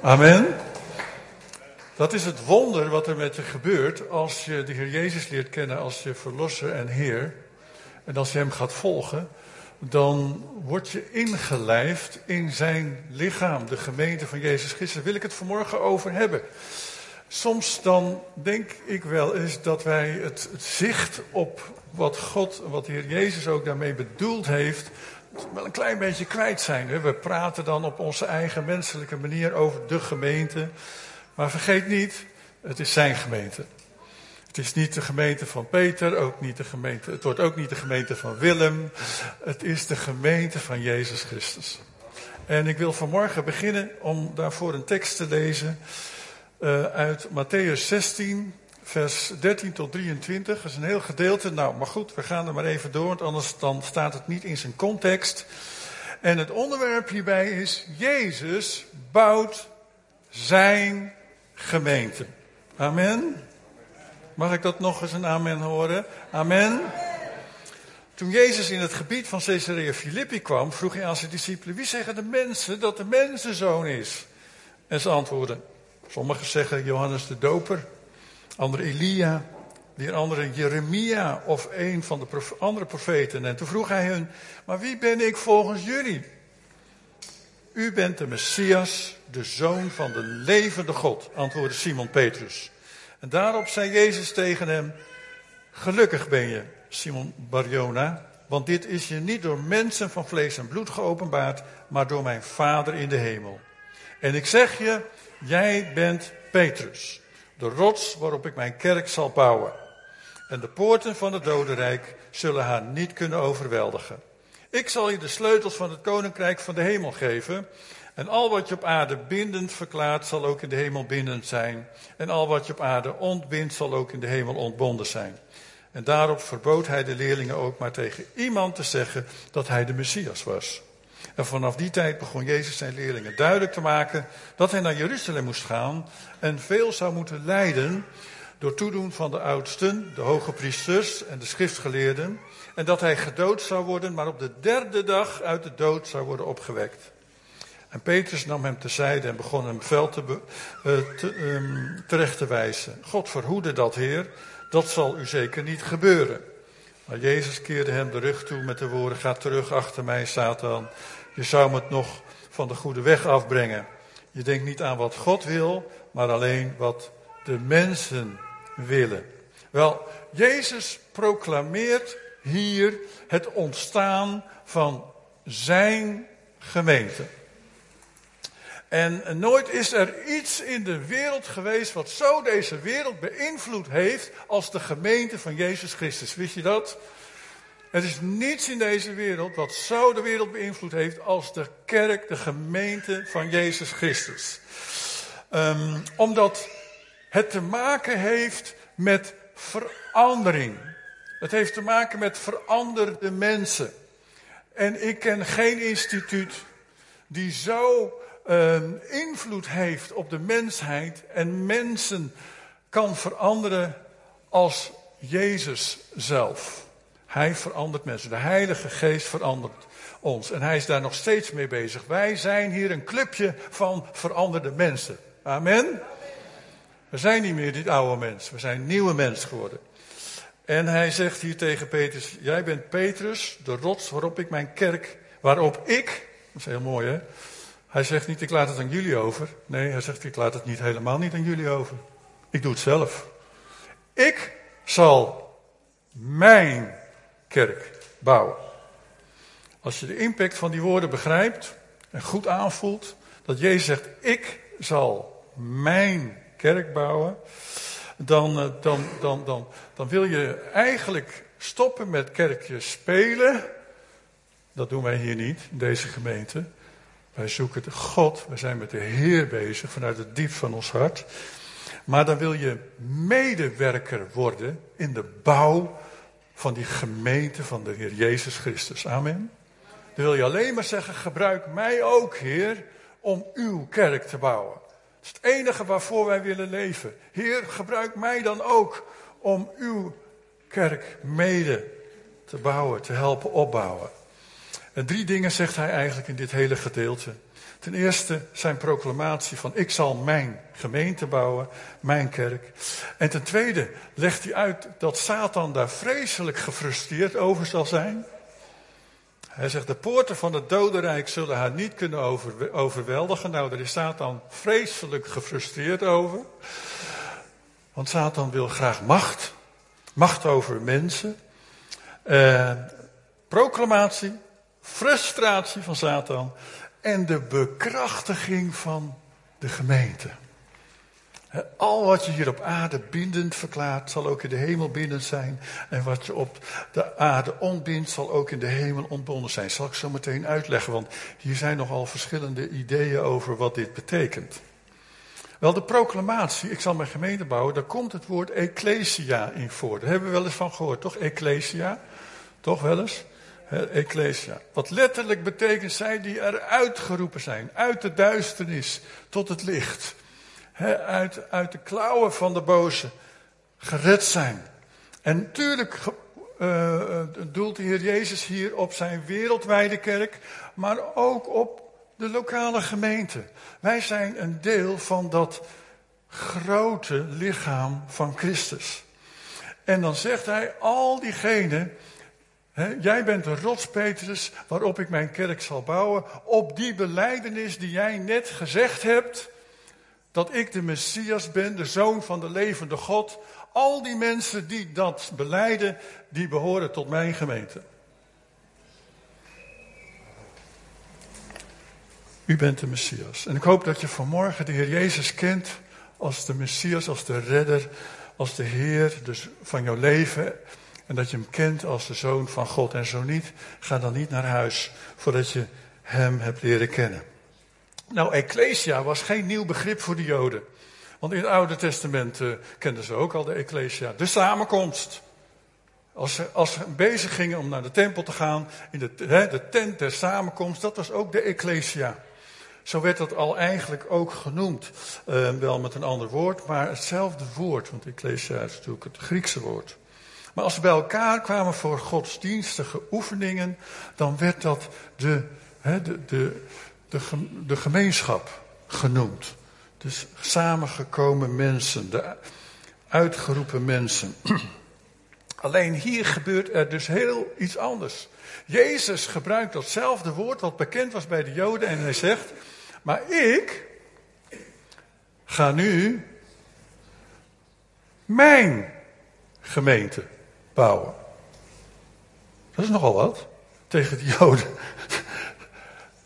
Amen. Dat is het wonder wat er met je gebeurt als je de Heer Jezus leert kennen als je verlosser en Heer. En als je Hem gaat volgen, dan word je ingelijfd in zijn lichaam, de gemeente van Jezus Christus. Wil ik het vanmorgen over hebben. Soms dan denk ik wel eens dat wij het, het zicht op wat God, wat de Heer Jezus ook daarmee bedoeld heeft, wel een klein beetje kwijt zijn. We praten dan op onze eigen menselijke manier over de gemeente. Maar vergeet niet, het is zijn gemeente. Het is niet de gemeente van Peter, ook niet de gemeente, het wordt ook niet de gemeente van Willem. Het is de gemeente van Jezus Christus. En ik wil vanmorgen beginnen om daarvoor een tekst te lezen uh, uit Matthäus 16, vers 13 tot 23. Dat is een heel gedeelte. Nou, maar goed, we gaan er maar even door, want anders dan staat het niet in zijn context. En het onderwerp hierbij is, Jezus bouwt zijn gemeente. Amen. Mag ik dat nog eens een amen horen? Amen. Toen Jezus in het gebied van Caesarea Philippi kwam, vroeg hij aan zijn discipelen: Wie zeggen de mensen dat de mensenzoon is? En ze antwoordden: Sommigen zeggen Johannes de Doper, anderen Elia, weer anderen Jeremia of een van de andere profeten. En toen vroeg hij hun: Maar wie ben ik volgens jullie? U bent de Messias, de zoon van de levende God, antwoordde Simon Petrus. En daarop zei Jezus tegen hem: Gelukkig ben je, Simon Barjona, want dit is je niet door mensen van vlees en bloed geopenbaard, maar door mijn Vader in de hemel. En ik zeg je, jij bent Petrus, de rots waarop ik mijn kerk zal bouwen. En de poorten van het dodenrijk zullen haar niet kunnen overweldigen. Ik zal je de sleutels van het koninkrijk van de hemel geven. En al wat je op aarde bindend verklaart, zal ook in de hemel bindend zijn. En al wat je op aarde ontbindt, zal ook in de hemel ontbonden zijn. En daarop verbood hij de leerlingen ook maar tegen iemand te zeggen dat hij de Messias was. En vanaf die tijd begon Jezus zijn leerlingen duidelijk te maken dat hij naar Jeruzalem moest gaan en veel zou moeten lijden door toedoen van de oudsten, de hoge priesters en de schriftgeleerden. En dat hij gedood zou worden, maar op de derde dag uit de dood zou worden opgewekt. En Petrus nam hem tezijde en begon hem veld te, te, um, terecht te wijzen. God verhoede dat, Heer, dat zal u zeker niet gebeuren. Maar Jezus keerde hem de rug toe met de woorden: Ga terug achter mij, Satan. Je zou het nog van de goede weg afbrengen. Je denkt niet aan wat God wil, maar alleen wat de mensen willen. Wel, Jezus proclameert hier het ontstaan van zijn gemeente. En nooit is er iets in de wereld geweest wat zo deze wereld beïnvloed heeft als de gemeente van Jezus Christus. Wist je dat? Er is niets in deze wereld wat zo de wereld beïnvloed heeft als de kerk, de gemeente van Jezus Christus. Um, omdat het te maken heeft met verandering. Het heeft te maken met veranderde mensen. En ik ken geen instituut die zo um, invloed heeft op de mensheid en mensen kan veranderen als Jezus zelf. Hij verandert mensen. De Heilige Geest verandert ons. En hij is daar nog steeds mee bezig. Wij zijn hier een clubje van veranderde mensen. Amen. We zijn niet meer dit oude mens. We zijn nieuwe mens geworden. En hij zegt hier tegen Petrus: Jij bent Petrus, de rots waarop ik mijn kerk, waarop ik, dat is heel mooi hè. Hij zegt niet: Ik laat het aan jullie over. Nee, hij zegt: Ik laat het niet helemaal niet aan jullie over. Ik doe het zelf. Ik zal mijn kerk bouwen. Als je de impact van die woorden begrijpt en goed aanvoelt, dat Jezus zegt: Ik zal mijn kerk bouwen, dan, eh, dan, dan, dan, dan wil je eigenlijk stoppen met kerkje spelen. Dat doen wij hier niet, in deze gemeente. Wij zoeken de God, we zijn met de Heer bezig vanuit het diep van ons hart. Maar dan wil je medewerker worden in de bouw van die gemeente van de Heer Jezus Christus. Amen. Dan wil je alleen maar zeggen, gebruik mij ook, Heer, om uw kerk te bouwen. Dat is het enige waarvoor wij willen leven. Heer, gebruik mij dan ook om uw kerk mede te bouwen, te helpen opbouwen. En drie dingen zegt hij eigenlijk in dit hele gedeelte. Ten eerste zijn proclamatie van ik zal mijn gemeente bouwen, mijn kerk. En ten tweede legt hij uit dat Satan daar vreselijk gefrustreerd over zal zijn. Hij zegt, de poorten van het dodenrijk zullen haar niet kunnen over, overweldigen. Nou, daar is Satan vreselijk gefrustreerd over. Want Satan wil graag macht. Macht over mensen. Eh, proclamatie, frustratie van Satan en de bekrachtiging van de gemeente. Al wat je hier op aarde bindend verklaart, zal ook in de hemel bindend zijn. En wat je op de aarde ontbindt, zal ook in de hemel ontbonden zijn. Zal ik zo meteen uitleggen, want hier zijn nogal verschillende ideeën over wat dit betekent. Wel, de proclamatie, ik zal mijn gemeente bouwen, daar komt het woord ecclesia in voor. Daar hebben we wel eens van gehoord, toch? Ecclesia, toch wel eens? Ecclesia. Wat letterlijk betekent zij die eruit geroepen zijn, uit de duisternis tot het licht uit, uit de klauwen van de boze gered zijn. En natuurlijk uh, doelt de Heer Jezus hier op zijn wereldwijde kerk, maar ook op de lokale gemeente. Wij zijn een deel van dat grote lichaam van Christus. En dan zegt hij, al diegenen, jij bent de rots Petrus waarop ik mijn kerk zal bouwen, op die beleidenis die jij net gezegd hebt, dat ik de Messias ben, de zoon van de levende God. Al die mensen die dat beleiden, die behoren tot mijn gemeente. U bent de Messias. En ik hoop dat je vanmorgen de Heer Jezus kent als de Messias, als de redder, als de Heer dus van jouw leven. En dat je hem kent als de Zoon van God. En zo niet, ga dan niet naar huis voordat je hem hebt leren kennen. Nou, ecclesia was geen nieuw begrip voor de Joden. Want in het Oude Testament uh, kenden ze ook al de ecclesia. De samenkomst. Als ze, als ze bezig gingen om naar de tempel te gaan, in de, de tent der samenkomst, dat was ook de ecclesia. Zo werd dat al eigenlijk ook genoemd. Uh, wel met een ander woord, maar hetzelfde woord. Want ecclesia is natuurlijk het Griekse woord. Maar als ze bij elkaar kwamen voor godsdienstige oefeningen, dan werd dat de, de, de, de, de gemeenschap genoemd. Dus samengekomen mensen, de uitgeroepen mensen. Alleen hier gebeurt er dus heel iets anders. Jezus gebruikt datzelfde woord wat bekend was bij de Joden en hij zegt, maar ik ga nu mijn gemeente bouwen. Dat is nogal wat tegen de Joden.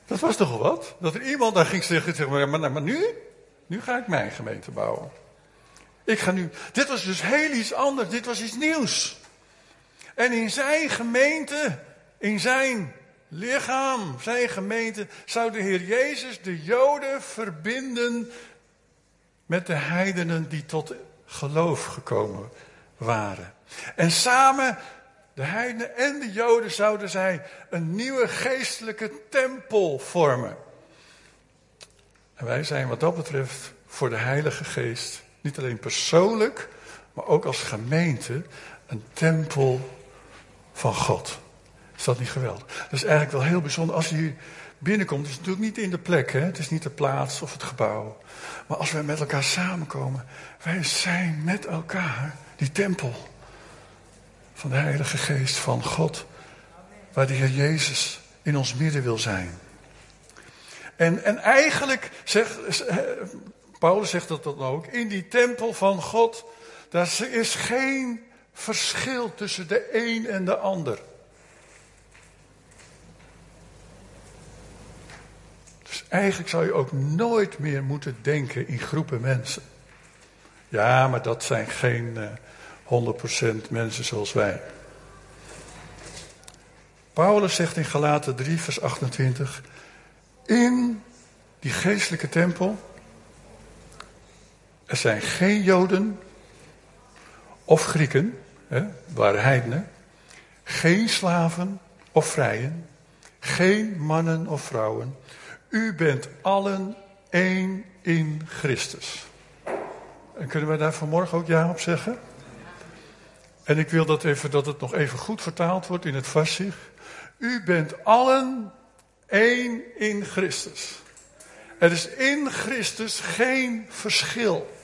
Dat was toch wat? Dat er iemand daar ging zeggen, zeg maar, maar, maar nu? Nu ga ik mijn gemeente bouwen. Ik ga nu. Dit was dus heel iets anders. Dit was iets nieuws. En in zijn gemeente, in zijn lichaam, zijn gemeente, zou de Heer Jezus de Joden verbinden met de heidenen die tot geloof gekomen waren. En samen de heidenen en de joden zouden zij een nieuwe geestelijke tempel vormen. En wij zijn wat dat betreft voor de Heilige Geest niet alleen persoonlijk, maar ook als gemeente een tempel van God. Is dat niet geweldig? Dat is eigenlijk wel heel bijzonder. Als je hier binnenkomt, het natuurlijk niet in de plek, hè? het is niet de plaats of het gebouw. Maar als wij met elkaar samenkomen, wij zijn met elkaar die tempel van de Heilige Geest van God, waar de Heer Jezus in ons midden wil zijn. En, en eigenlijk, zegt, Paulus zegt dat dan ook, in die tempel van God, daar is geen verschil tussen de een en de ander. Dus eigenlijk zou je ook nooit meer moeten denken in groepen mensen. Ja, maar dat zijn geen, uh, 100% mensen zoals wij. Paulus zegt in Galaten 3, vers 28: In die geestelijke tempel, er zijn geen Joden of Grieken, hè, waren heidenen, geen slaven of vrijen, geen mannen of vrouwen. U bent allen één in Christus. En kunnen wij daar vanmorgen ook ja op zeggen? En ik wil dat, even, dat het nog even goed vertaald wordt in het Vassig. U bent allen één in Christus. Er is in Christus geen verschil.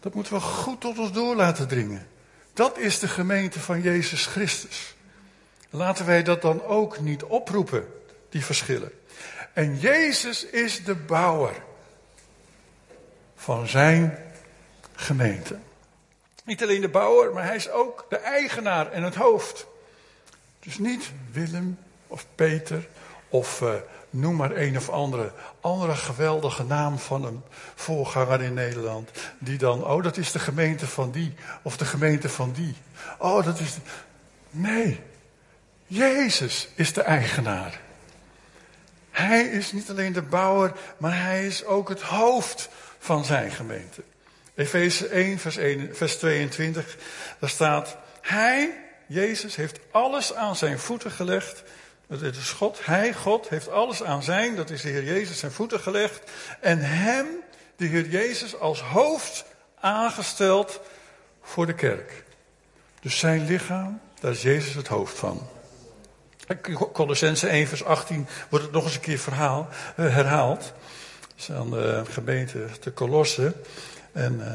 Dat moeten we goed tot ons door laten dringen. Dat is de gemeente van Jezus Christus. Laten wij dat dan ook niet oproepen, die verschillen. En Jezus is de bouwer van zijn gemeente. Niet alleen de bouwer, maar hij is ook de eigenaar en het hoofd. Dus niet Willem of Peter of uh, noem maar een of andere, andere geweldige naam van een voorganger in Nederland. Die dan, oh dat is de gemeente van die of de gemeente van die. Oh dat is. Nee, Jezus is de eigenaar. Hij is niet alleen de bouwer, maar hij is ook het hoofd van zijn gemeente. Efeze 1, vers, 1, vers 22, daar staat, Hij, Jezus, heeft alles aan zijn voeten gelegd. Dat is God, Hij, God, heeft alles aan zijn, dat is de Heer Jezus, zijn voeten gelegd. En Hem, de Heer Jezus, als hoofd aangesteld voor de kerk. Dus zijn lichaam, daar is Jezus het hoofd van. Colossense 1 vers 18 wordt het nog eens een keer verhaal, uh, herhaald. Dat is aan de gemeente te Colosse. En uh,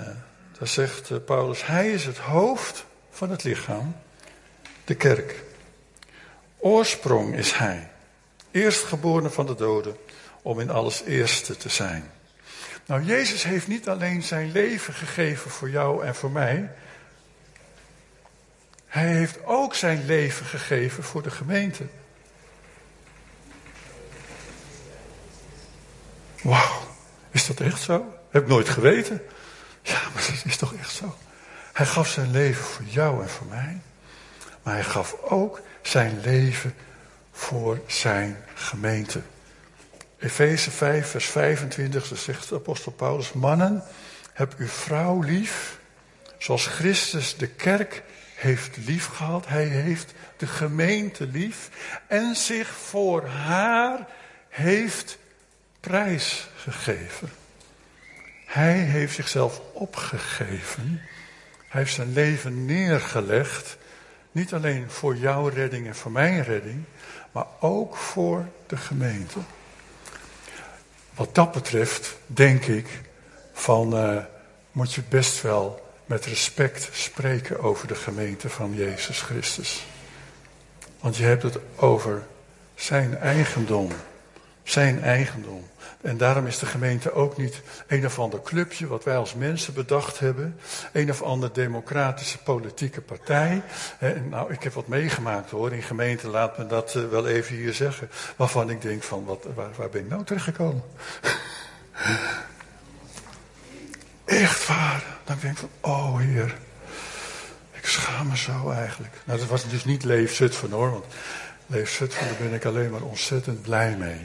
daar zegt uh, Paulus, hij is het hoofd van het lichaam, de kerk. Oorsprong is hij, eerstgeborene van de doden, om in alles eerste te zijn. Nou, Jezus heeft niet alleen zijn leven gegeven voor jou en voor mij, hij heeft ook zijn leven gegeven voor de gemeente. Wauw, is dat echt zo? Heb ik nooit geweten. Ja, maar dat is toch echt zo. Hij gaf zijn leven voor jou en voor mij. Maar hij gaf ook zijn leven voor zijn gemeente. Efeze 5, vers 25, dat zegt de apostel Paulus: Mannen, heb uw vrouw lief, zoals Christus de kerk heeft lief gehad. Hij heeft de gemeente lief en zich voor haar heeft prijsgegeven. Hij heeft zichzelf opgegeven. Hij heeft zijn leven neergelegd. Niet alleen voor jouw redding en voor mijn redding, maar ook voor de gemeente. Wat dat betreft, denk ik, van uh, moet je best wel met respect spreken over de gemeente van Jezus Christus. Want je hebt het over zijn eigendom. Zijn eigendom. En daarom is de gemeente ook niet een of ander clubje wat wij als mensen bedacht hebben. Een of andere democratische politieke partij. nou, ik heb wat meegemaakt hoor in gemeenten, laat me dat eh, wel even hier zeggen. Waarvan ik denk van, wat, waar, ben ik nou terechtgekomen? Echt waar. Dan denk ik van, oh heer, ik schaam me zo eigenlijk. Nou, dat was dus niet Leef Zutphen hoor, Leef daar ben ik alleen maar ontzettend blij mee.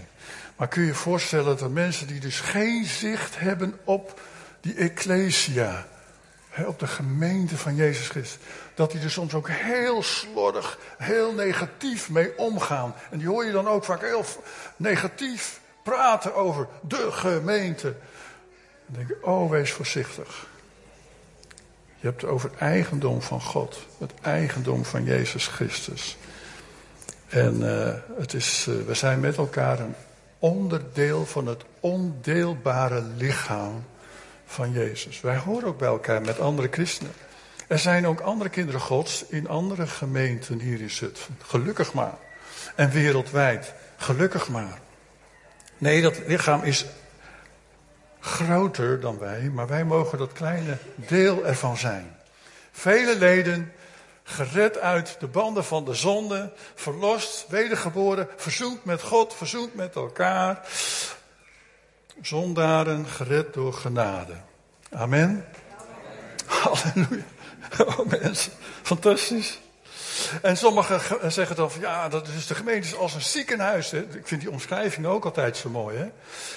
Maar kun je je voorstellen dat mensen die dus geen zicht hebben op die ecclesia, op de gemeente van Jezus Christus, dat die er soms ook heel slordig, heel negatief mee omgaan. En die hoor je dan ook vaak heel negatief praten over de gemeente. Dan denk ik, oh wees voorzichtig. Je hebt het over eigendom van God, het eigendom van Jezus Christus. En uh, het is, uh, we zijn met elkaar een onderdeel van het ondeelbare lichaam van Jezus. Wij horen ook bij elkaar met andere christenen. Er zijn ook andere kinderen Gods in andere gemeenten hier in Zutphen. Gelukkig maar. En wereldwijd. Gelukkig maar. Nee, dat lichaam is groter dan wij, maar wij mogen dat kleine deel ervan zijn. Vele leden, gered uit de banden van de zonde, verlost, wedergeboren, verzoend met God, verzoend met elkaar. Zondaren gered door genade. Amen. Halleluja. Oh mensen, fantastisch. En sommigen zeggen dan van ja, dat is de gemeente is als een ziekenhuis. Hè. Ik vind die omschrijving ook altijd zo mooi. Hè.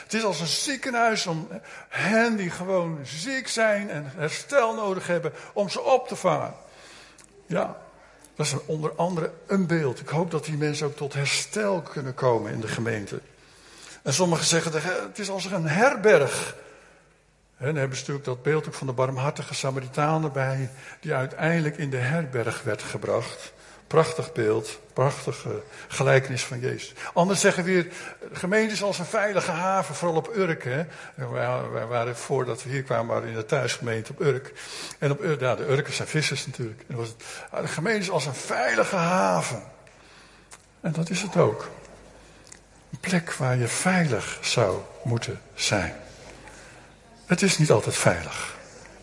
Het is als een ziekenhuis om hen die gewoon ziek zijn en herstel nodig hebben, om ze op te vangen. Ja, dat is onder andere een beeld. Ik hoop dat die mensen ook tot herstel kunnen komen in de gemeente. En sommigen zeggen het is als een herberg. En dan hebben ze natuurlijk dat beeld ook van de barmhartige Samaritanen bij, die uiteindelijk in de herberg werd gebracht. Prachtig beeld, prachtige gelijkenis van Jezus. Anderen zeggen weer, gemeente is als een veilige haven, vooral op Urk. Hè? Wij waren voordat we hier kwamen, waren in de thuisgemeente op Urk. En op Urk, ja, de Urkers zijn vissers natuurlijk. Was het, ah, de gemeente is als een veilige haven. En dat is het ook. Een plek waar je veilig zou moeten zijn. Het is niet altijd veilig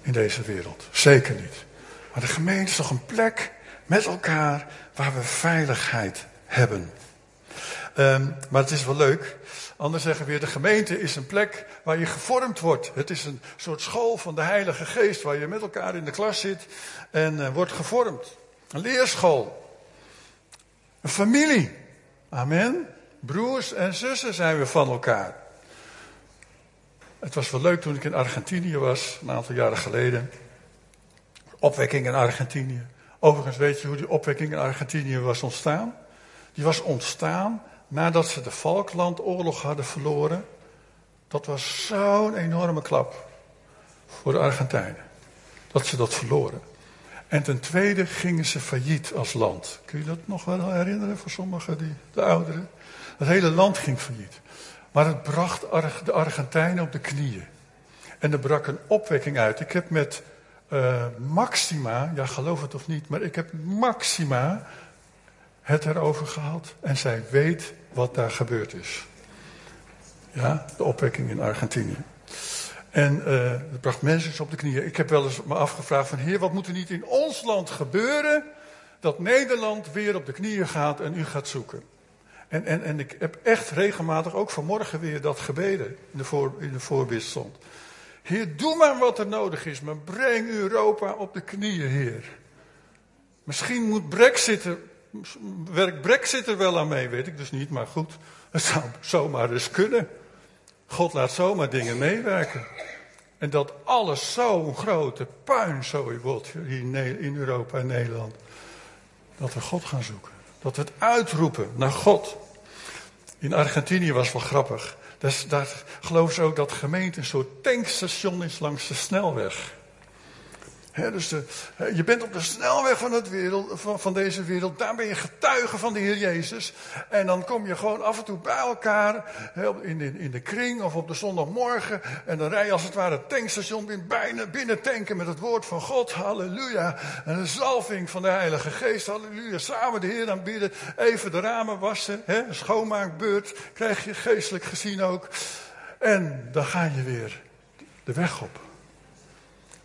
in deze wereld. Zeker niet. Maar de gemeente is toch een plek met elkaar waar we veiligheid hebben. Um, maar het is wel leuk. Anders zeggen we weer, de gemeente is een plek waar je gevormd wordt. Het is een soort school van de Heilige Geest waar je met elkaar in de klas zit en uh, wordt gevormd. Een leerschool. Een familie. Amen. Broers en zussen zijn we van elkaar. Het was wel leuk toen ik in Argentinië was, een aantal jaren geleden. Opwekking in Argentinië. Overigens weet je hoe die opwekking in Argentinië was ontstaan? Die was ontstaan nadat ze de Falklandoorlog hadden verloren. Dat was zo'n enorme klap voor de Argentijnen. Dat ze dat verloren. En ten tweede gingen ze failliet als land. Kun je dat nog wel herinneren voor sommigen, die, de ouderen? Het hele land ging failliet. Maar het bracht de Argentijnen op de knieën. En er brak een opwekking uit. Ik heb met uh, Maxima, ja geloof het of niet, maar ik heb Maxima het erover gehad. En zij weet wat daar gebeurd is. Ja, de opwekking in Argentinië. En uh, het bracht mensen op de knieën. Ik heb wel eens me afgevraagd van, heer, wat moet er niet in ons land gebeuren... dat Nederland weer op de knieën gaat en u gaat zoeken. En, en, en ik heb echt regelmatig, ook vanmorgen weer, dat gebeden in de, voor, in de voorbeeld stond. Heer, doe maar wat er nodig is, maar breng Europa op de knieën, Heer. Misschien moet Brexit er, werkt Brexit er wel aan mee, weet ik dus niet, maar goed, het zou zomaar eens kunnen. God laat zomaar dingen meewerken. En dat alles zo'n grote puinzooi wordt hier in Europa en Nederland. Dat we God gaan zoeken. Dat we het uitroepen naar God. In Argentinië was wel grappig. Dus daar geloven ze ook dat gemeente een soort tankstation is langs de snelweg. Dus je bent op de snelweg van, het wereld, van, deze wereld, daar ben je getuige van de Heer Jezus. En dan kom je gewoon af en toe bij elkaar in, de, in de kring of op de zondagmorgen. En dan rij je als het ware het tankstation binnen, binnen tanken met het woord van God. Halleluja. En de zalving van de Heilige Geest. Halleluja. Samen de Heer aanbidden. Even de ramen wassen. Een schoonmaakbeurt krijg je geestelijk gezien ook. En dan ga je weer de weg op.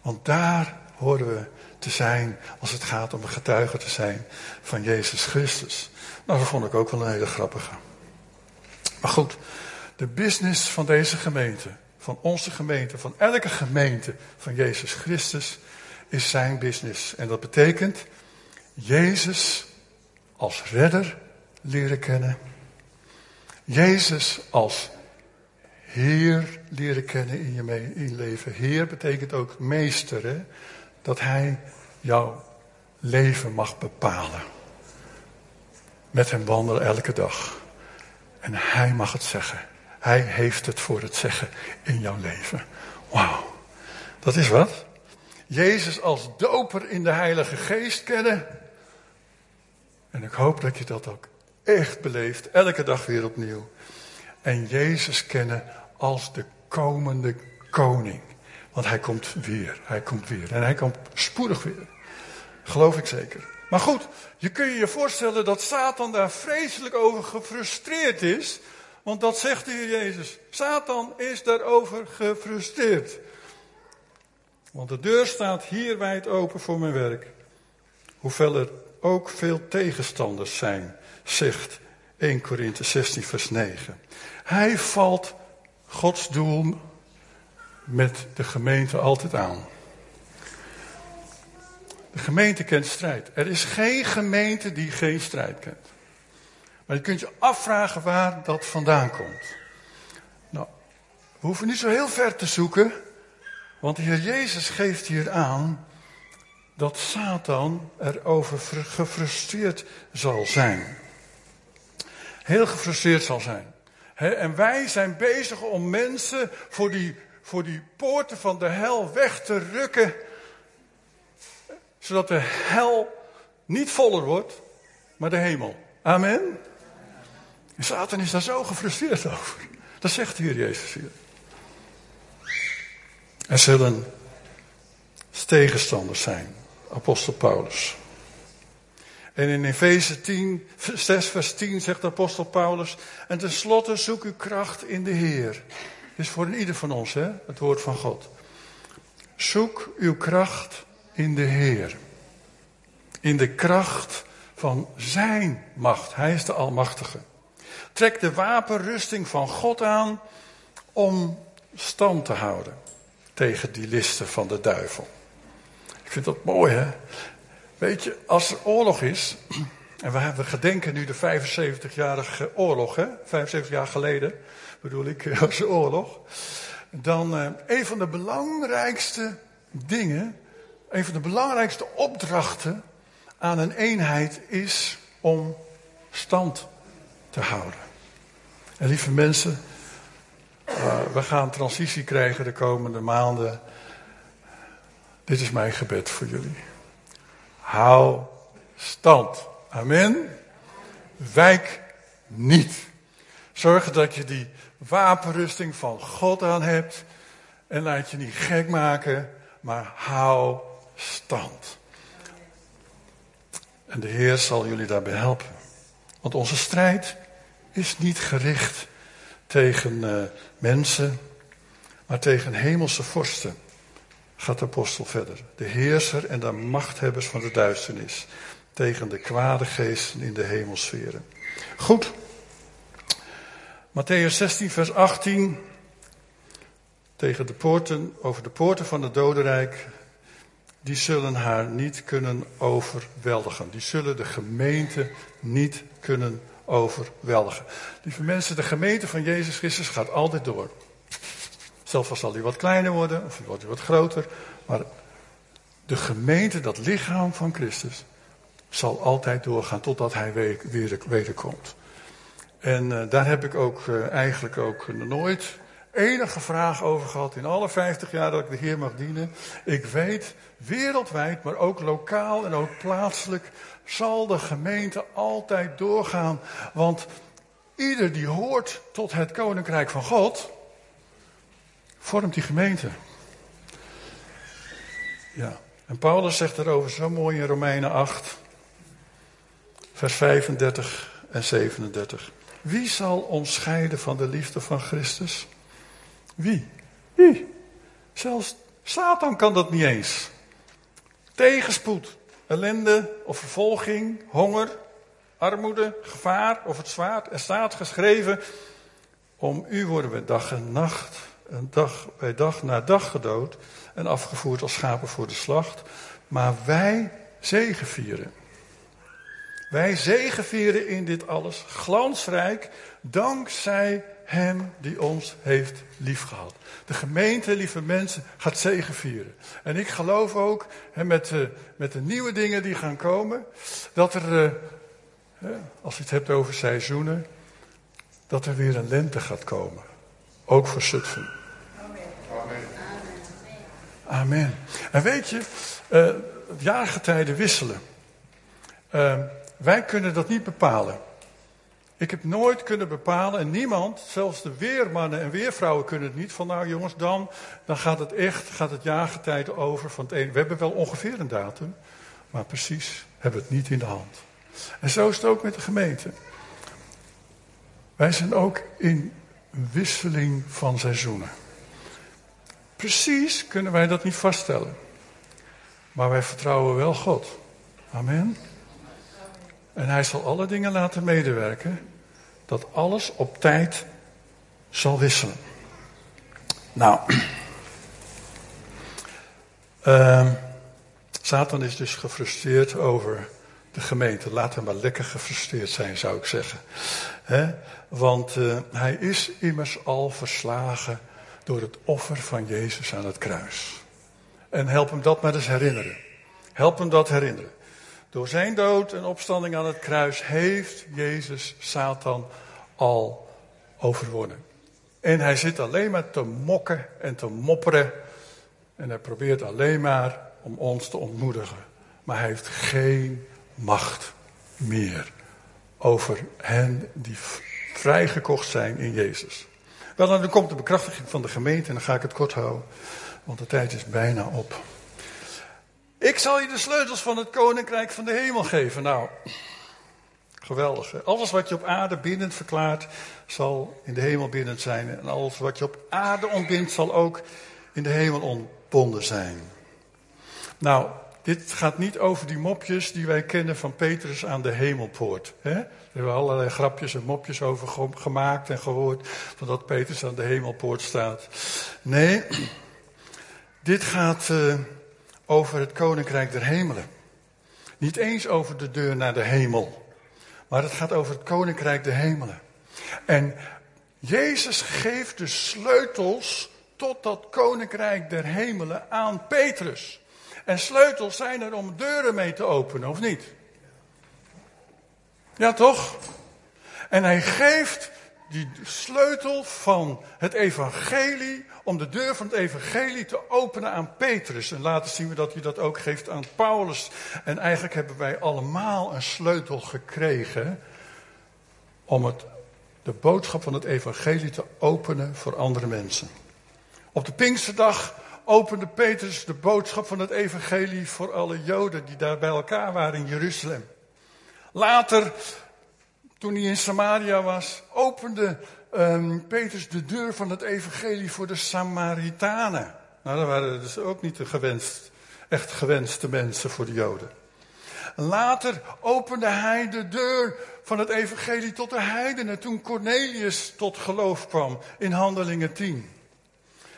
Want daar horen we te zijn als het gaat om een getuige te zijn van Jezus Christus. Nou, dat vond ik ook wel een hele grappige. Maar goed, de business van deze gemeente, van onze gemeente, van elke gemeente van Jezus Christus, is zijn business. En dat betekent Jezus als redder leren kennen. Jezus als Heer leren kennen in je, in leven. Heer betekent ook meester. Hè? Dat Hij jouw leven mag bepalen. Met hem wandelen elke dag. En Hij mag het zeggen. Hij heeft het voor het zeggen in jouw leven. Wauw, dat is wat. Jezus als doper in de Heilige Geest kennen. En ik hoop dat je dat ook echt beleeft, elke dag weer opnieuw. En Jezus kennen als de komende koning. Want hij komt weer, hij komt weer. En hij komt spoedig weer. Geloof ik zeker. Maar goed, je kun je je voorstellen dat Satan daar vreselijk over gefrustreerd is. Want dat zegt de Heer Jezus. Satan is daarover gefrustreerd. Want de deur staat hier wijd open voor mijn werk. Hoewel er ook veel tegenstanders zijn, zegt 1 Korinthe 16 vers 9. Hij valt Gods doel met de gemeente altijd aan. De gemeente kent strijd. Er is geen gemeente die geen strijd kent. Maar je kunt je afvragen waar dat vandaan komt. Nou, we hoeven niet zo heel ver te zoeken, want de Heer Jezus geeft hier aan dat Satan erover gefrustreerd zal zijn. Heel gefrustreerd zal zijn. en wij zijn bezig om mensen voor die voor die poorten van de hel weg te rukken, zodat de hel niet voller wordt, maar de hemel. Amen. En Satan is daar zo gefrustreerd over. Dat zegt de Heer Jezus hier. Er zullen tegenstanders zijn, apostel Paulus. En in Efeze 10, 6 vers 10 zegt apostel Paulus, en tenslotte zoek uw kracht in de Heer. Is voor ieder van ons, hè, het woord van God. Zoek uw kracht in de Heer. In de kracht van Zijn macht. Hij is de Almachtige. Trek de wapenrusting van God aan om stand te houden tegen die listen van de duivel. Ik vind dat mooi, hè? Weet je, als er oorlog is, en we, hebben gedenken nu de 75-jarige oorlog, hè? 75 jaar geleden bedoel ik, als oorlog. Dan uh, een van de belangrijkste dingen, een van de belangrijkste opdrachten aan een eenheid is om stand te houden. En lieve mensen, uh, we gaan transitie krijgen de komende maanden. Dit is mijn gebed voor jullie. Hou stand. Amen. Wijk niet. Zorg dat je die wapenrusting van God aan hebt. En laat je niet gek maken, maar hou stand. En de Heer zal jullie daarbij helpen. Want onze strijd is niet gericht tegen uh, mensen, maar tegen hemelse vorsten. Gaat de apostel verder. De heerser en de machthebbers van de duisternis. Tegen de kwade geesten in de hemelsferen. Goed. Matthäus 16, vers 18. Tegen de poorten, over de poorten van het dodenrijk. Die zullen haar niet kunnen overweldigen. Die zullen de gemeente niet kunnen overweldigen. Lieve mensen, de gemeente van Jezus Christus gaat altijd door. Zelfs al zal die wat kleiner worden, of wordt hij wat groter. Maar de gemeente, dat lichaam van Christus, zal altijd doorgaan totdat hij weer, weer wederkomt. En uh, daar heb ik ook uh, eigenlijk ook nooit enige vraag over gehad in alle 50 jaar dat ik de Heer mag dienen. Ik weet, wereldwijd, maar ook lokaal en ook plaatselijk, zal de gemeente altijd doorgaan. Want ieder die hoort tot het koninkrijk van God, vormt die gemeente. Ja, en Paulus zegt erover zo mooi in Romeinen 8, vers 35 en 37. Wie zal ons scheiden van de liefde van Christus? Wie? Wie? Zelfs Satan kan dat niet eens. Tegenspoed, ellende of vervolging, honger, armoede, gevaar of het zwaard. Er staat geschreven: Om u worden we dag en nacht, en dag bij dag na dag gedood en afgevoerd als schapen voor de slacht. Maar wij zegevieren. Wij zegevieren in dit alles glansrijk dankzij Hem die ons heeft liefgehad. De gemeente, lieve mensen, gaat zegevieren. En ik geloof ook, met, de, met de nieuwe dingen die gaan komen, dat er, eh, als je het hebt over seizoenen, dat er weer een lente gaat komen. Ook voor Zutphen. Amen. Amen. En weet je, uh, jaargetijden wisselen. Uh, wij kunnen dat niet bepalen. Ik heb nooit kunnen bepalen, en niemand, zelfs de weermannen en weervrouwen kunnen het niet, van nou jongens, dan, dan gaat het echt, gaat het jaargetijde over van het. We hebben wel ongeveer een datum, maar precies hebben we het niet in de hand. En zo is het ook met de gemeente. Wij zijn ook in wisseling van seizoenen. Precies kunnen wij dat niet vaststellen. Maar wij vertrouwen wel God. Amen. En hij zal alle dingen laten medewerken, dat alles op tijd zal wisselen. Nou, uh, Satan is dus gefrustreerd over de gemeente. Laat hem maar lekker gefrustreerd zijn, zou ik zeggen. He? Want uh, hij is immers al verslagen door het offer van Jezus aan het kruis. En help hem dat maar eens herinneren. Help hem dat herinneren. Door zijn dood en opstanding aan het kruis heeft Jezus Satan al overwonnen. En hij zit alleen maar te mokken en te mopperen. En hij probeert alleen maar om ons te ontmoedigen. Maar hij heeft geen macht meer over hen die vrijgekocht zijn in Jezus. Wel, dan komt de bekrachtiging van de gemeente en dan ga ik het kort houden, want de tijd is bijna op. Ik zal je de sleutels van het koninkrijk van de hemel geven. Nou, geweldig. Alles wat je op aarde bindend verklaart, zal in de hemel bindend zijn. En alles wat je op aarde ontbindt, zal ook in de hemel ontbonden zijn. Nou, dit gaat niet over die mopjes die wij kennen van Petrus aan de hemelpoort. Hè? Daar hebben we allerlei grapjes en mopjes over gemaakt en gehoord. Van dat Petrus aan de hemelpoort staat. Nee, dit gaat uh, over het koninkrijk der hemelen. Niet eens over de deur naar de hemel. Maar het gaat over het koninkrijk der hemelen. En Jezus geeft de sleutels tot dat koninkrijk der hemelen aan Petrus. En sleutels zijn er om deuren mee te openen, of niet? Ja, toch? En hij geeft die sleutel van het evangelie om de deur van het evangelie te openen aan Petrus. En later zien we dat hij dat ook geeft aan Paulus. En eigenlijk hebben wij allemaal een sleutel gekregen om het, de boodschap van het evangelie te openen voor andere mensen. Op de Pinksterdag opende Petrus de boodschap van het evangelie voor alle Joden die daar bij elkaar waren in Jeruzalem. Later, toen hij in Samaria was, opende um, Petrus de deur van het evangelie voor de Samaritanen. Nou, dat waren dus ook niet de gewenst, echt gewenste mensen voor de Joden. Later opende hij de deur van het evangelie tot de heidenen toen Cornelius tot geloof kwam in Handelingen 10.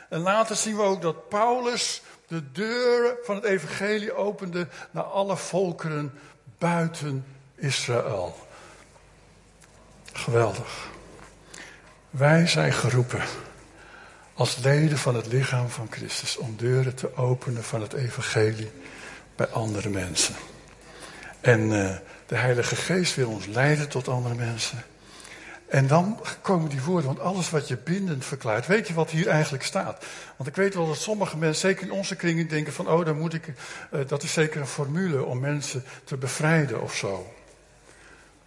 En later zien we ook dat Paulus de deuren van het evangelie opende naar alle volkeren buiten Israël. Geweldig. Wij zijn geroepen als leden van het lichaam van Christus om deuren te openen van het evangelie bij andere mensen. En uh, de Heilige Geest wil ons leiden tot andere mensen. En dan komen die woorden, want alles wat je bindend verklaart, weet je wat hier eigenlijk staat? Want ik weet wel dat sommige mensen, zeker in onze kringen, denken van, oh, dan moet ik, uh, dat is zeker een formule om mensen te bevrijden of zo.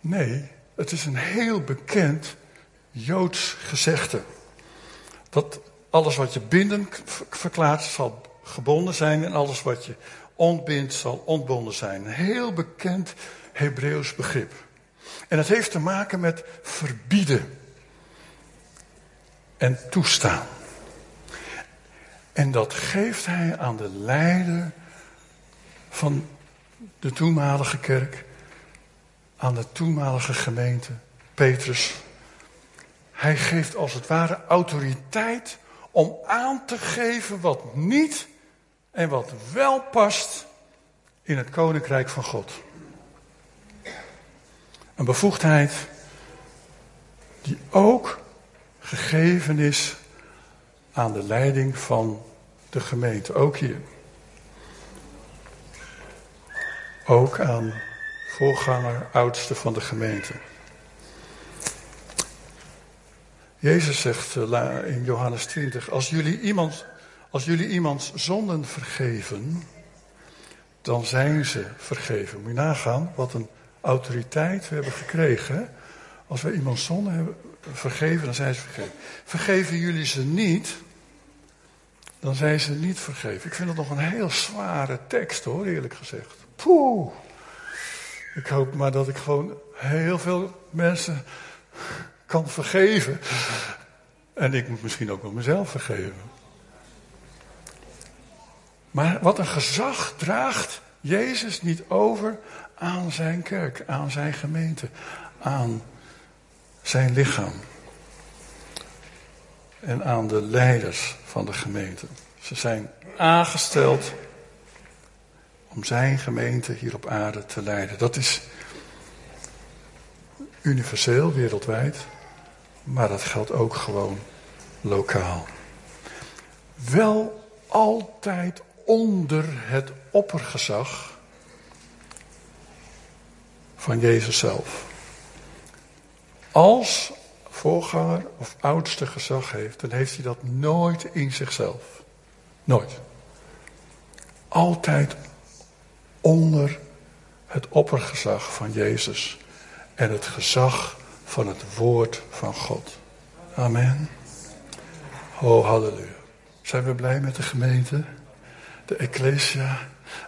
Nee, het is een heel bekend Joods gezegde. Dat alles wat je bindend verklaart zal gebonden zijn en alles wat je ontbindt zal ontbonden zijn. Een heel bekend Hebreeuws begrip. En het heeft te maken met verbieden en toestaan. En dat geeft hij aan de leider van de toenmalige kerk, aan de toenmalige gemeente, Petrus. Hij geeft als het ware autoriteit om aan te geven wat niet en wat wel past in het koninkrijk van God. Een bevoegdheid die ook gegeven is aan de leiding van de gemeente, ook hier. Ook aan voorganger, oudste van de gemeente. Jezus zegt eh, in Johannes 20, als jullie, iemand, als jullie iemands zonden vergeven, dan zijn ze vergeven. Moet je nagaan wat een autoriteit we hebben gekregen. Als we iemand zonde hebben vergeven, dan zijn ze vergeven. Vergeven jullie ze niet, dan zijn ze niet vergeven. Ik vind het nog een heel zware tekst hoor, eerlijk gezegd. Poeh. Ik hoop maar dat ik gewoon heel veel mensen kan vergeven. En ik moet misschien ook wel mezelf vergeven. Maar wat een gezag draagt Jezus niet over aan zijn kerk, aan zijn gemeente, aan zijn lichaam. En aan de leiders van de gemeente. Ze zijn aangesteld om zijn gemeente hier op aarde te leiden. Dat is universeel, wereldwijd, maar dat geldt ook gewoon lokaal. Wel altijd onder het oppergezag van Jezus zelf. Als voorganger of oudste gezag heeft, dan heeft hij dat nooit in zichzelf. Nooit. Altijd onder het oppergezag van Jezus en het gezag van het woord van God. Amen. Oh, halleluja. Zijn we blij met de gemeente? De Ecclesia,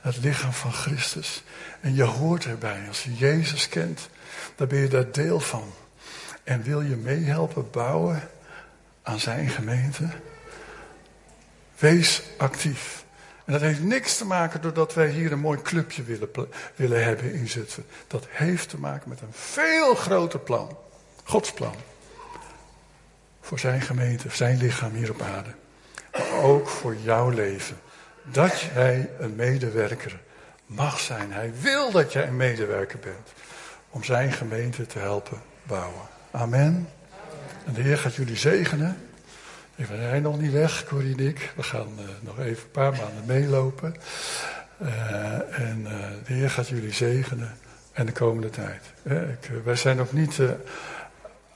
het lichaam van Christus. En je hoort erbij. Als je Jezus kent, dan ben je daar deel van. En wil je meehelpen bouwen aan zijn gemeente? Wees actief. En dat heeft niks te maken doordat wij hier een mooi clubje willen, willen hebben in Zutphen. Dat heeft te maken met een veel groter plan. Gods plan. Voor zijn gemeente, zijn lichaam hier op aarde. Maar ook voor jouw leven. Dat jij een medewerker mag zijn. Hij wil dat jij een medewerker bent. Om zijn gemeente te helpen bouwen. Amen. En de Heer gaat jullie zegenen. Ik ben nog niet weg, Corrie en ik. We gaan uh, nog even een paar maanden meelopen. Uh, en uh, de Heer gaat jullie zegenen en de komende tijd. Ik, wij zijn nog niet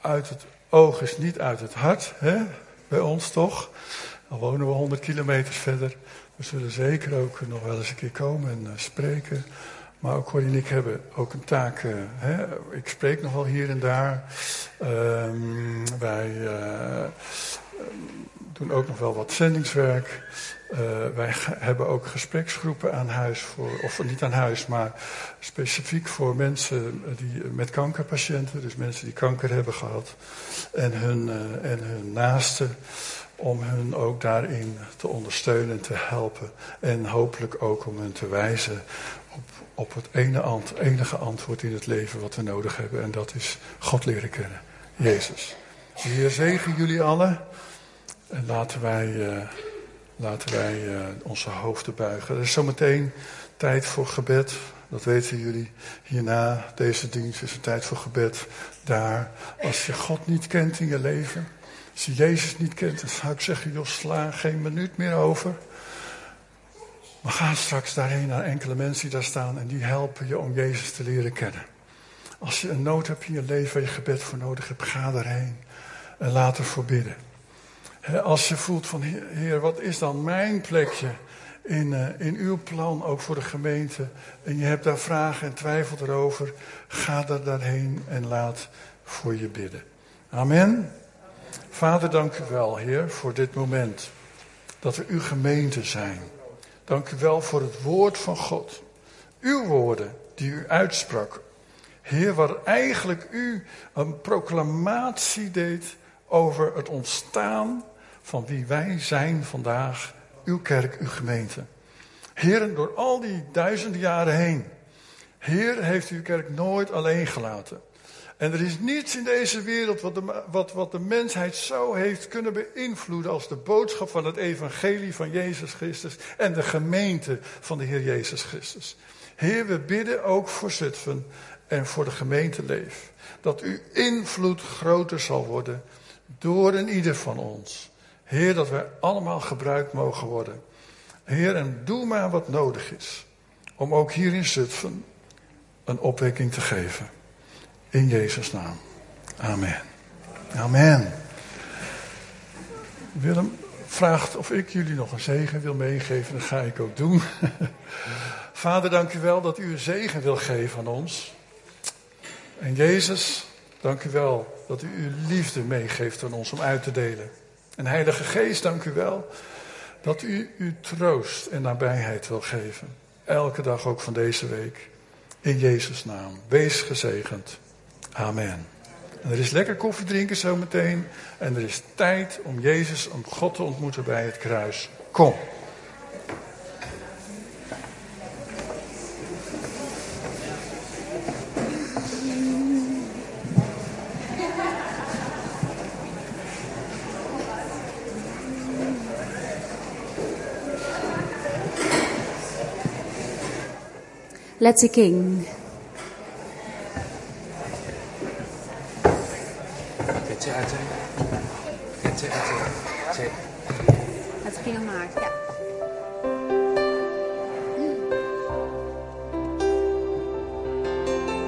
uit het oog, is niet uit het hart, hè? bij ons toch. Al wonen we 100 kilometer verder. We zullen zeker ook nog wel eens een keer komen en spreken. Maar ook Corrie en ik hebben ook een taak. hè? Ik spreek nog wel hier en daar. Ehm, wij doen ook nog wel wat zendingswerk. Uh, wij hebben ook gespreksgroepen aan huis voor, of niet aan huis, maar specifiek voor mensen die, met kankerpatiënten, dus mensen die kanker hebben gehad, en hun, en hun naasten, om hun ook daarin te ondersteunen en te helpen. En hopelijk ook om hen te wijzen op, op het ene enige antwoord in het leven wat we nodig hebben, en dat is God leren kennen, Jezus. De zegen jullie allen. En laten wij, uh, laten wij uh, onze hoofden buigen. Er is zometeen tijd voor gebed. Dat weten jullie. Hierna, deze dienst, is een tijd voor gebed. Daar, als je God niet kent in je leven. Als je Jezus niet kent, dan zou ik zeggen, joh, sla geen minuut meer over. Maar ga straks daarheen naar enkele mensen die daar staan en die helpen je om Jezus te leren kennen. Als je een nood hebt in je leven waar je gebed voor nodig hebt, ga daarheen en laat ervoor bidden. Als je voelt van, Heer, wat is dan mijn plekje in, uh, in uw plan, ook voor de gemeente, en je hebt daar vragen en twijfel erover, ga daar daarheen en laat voor je bidden. Amen. Vader, dank u wel, Heer, voor dit moment. Dat we uw gemeente zijn. Dank u wel voor het woord van God. Uw woorden die u uitsprak. Heer, waar eigenlijk u een proclamatie deed over het ontstaan van wie wij zijn vandaag, uw kerk, uw gemeente. Heren, door al die duizenden jaren heen, Heer heeft uw kerk nooit alleen gelaten. En er is niets in deze wereld wat de, wat, wat de mensheid zo heeft kunnen beïnvloeden als de boodschap van het evangelie van Jezus Christus en de gemeente van de Heer Jezus Christus. Heer, we bidden ook voor Zutphen en voor de gemeenteleef. Dat uw invloed groter zal worden door een ieder van ons. Heer, dat wij allemaal gebruikt mogen worden. Heer, en doe maar wat nodig is. Om ook hier in Zutphen een opwekking te geven. In Jezus' naam. Amen. Amen. Willem vraagt of ik jullie nog een zegen wil meegeven. Dat ga ik ook doen. Vader, dank u wel dat u een zegen wil geven aan ons. En Jezus, dank u wel dat u uw liefde meegeeft aan ons om uit te delen. En Heilige Geest, dank u wel dat u uw troost en nabijheid wil geven. Elke dag ook van deze week. In Jezus' naam. Wees gezegend. Amen. En er is lekker koffie drinken zometeen. En er is tijd om Jezus, om God te ontmoeten bij het kruis. Kom. Let's a King.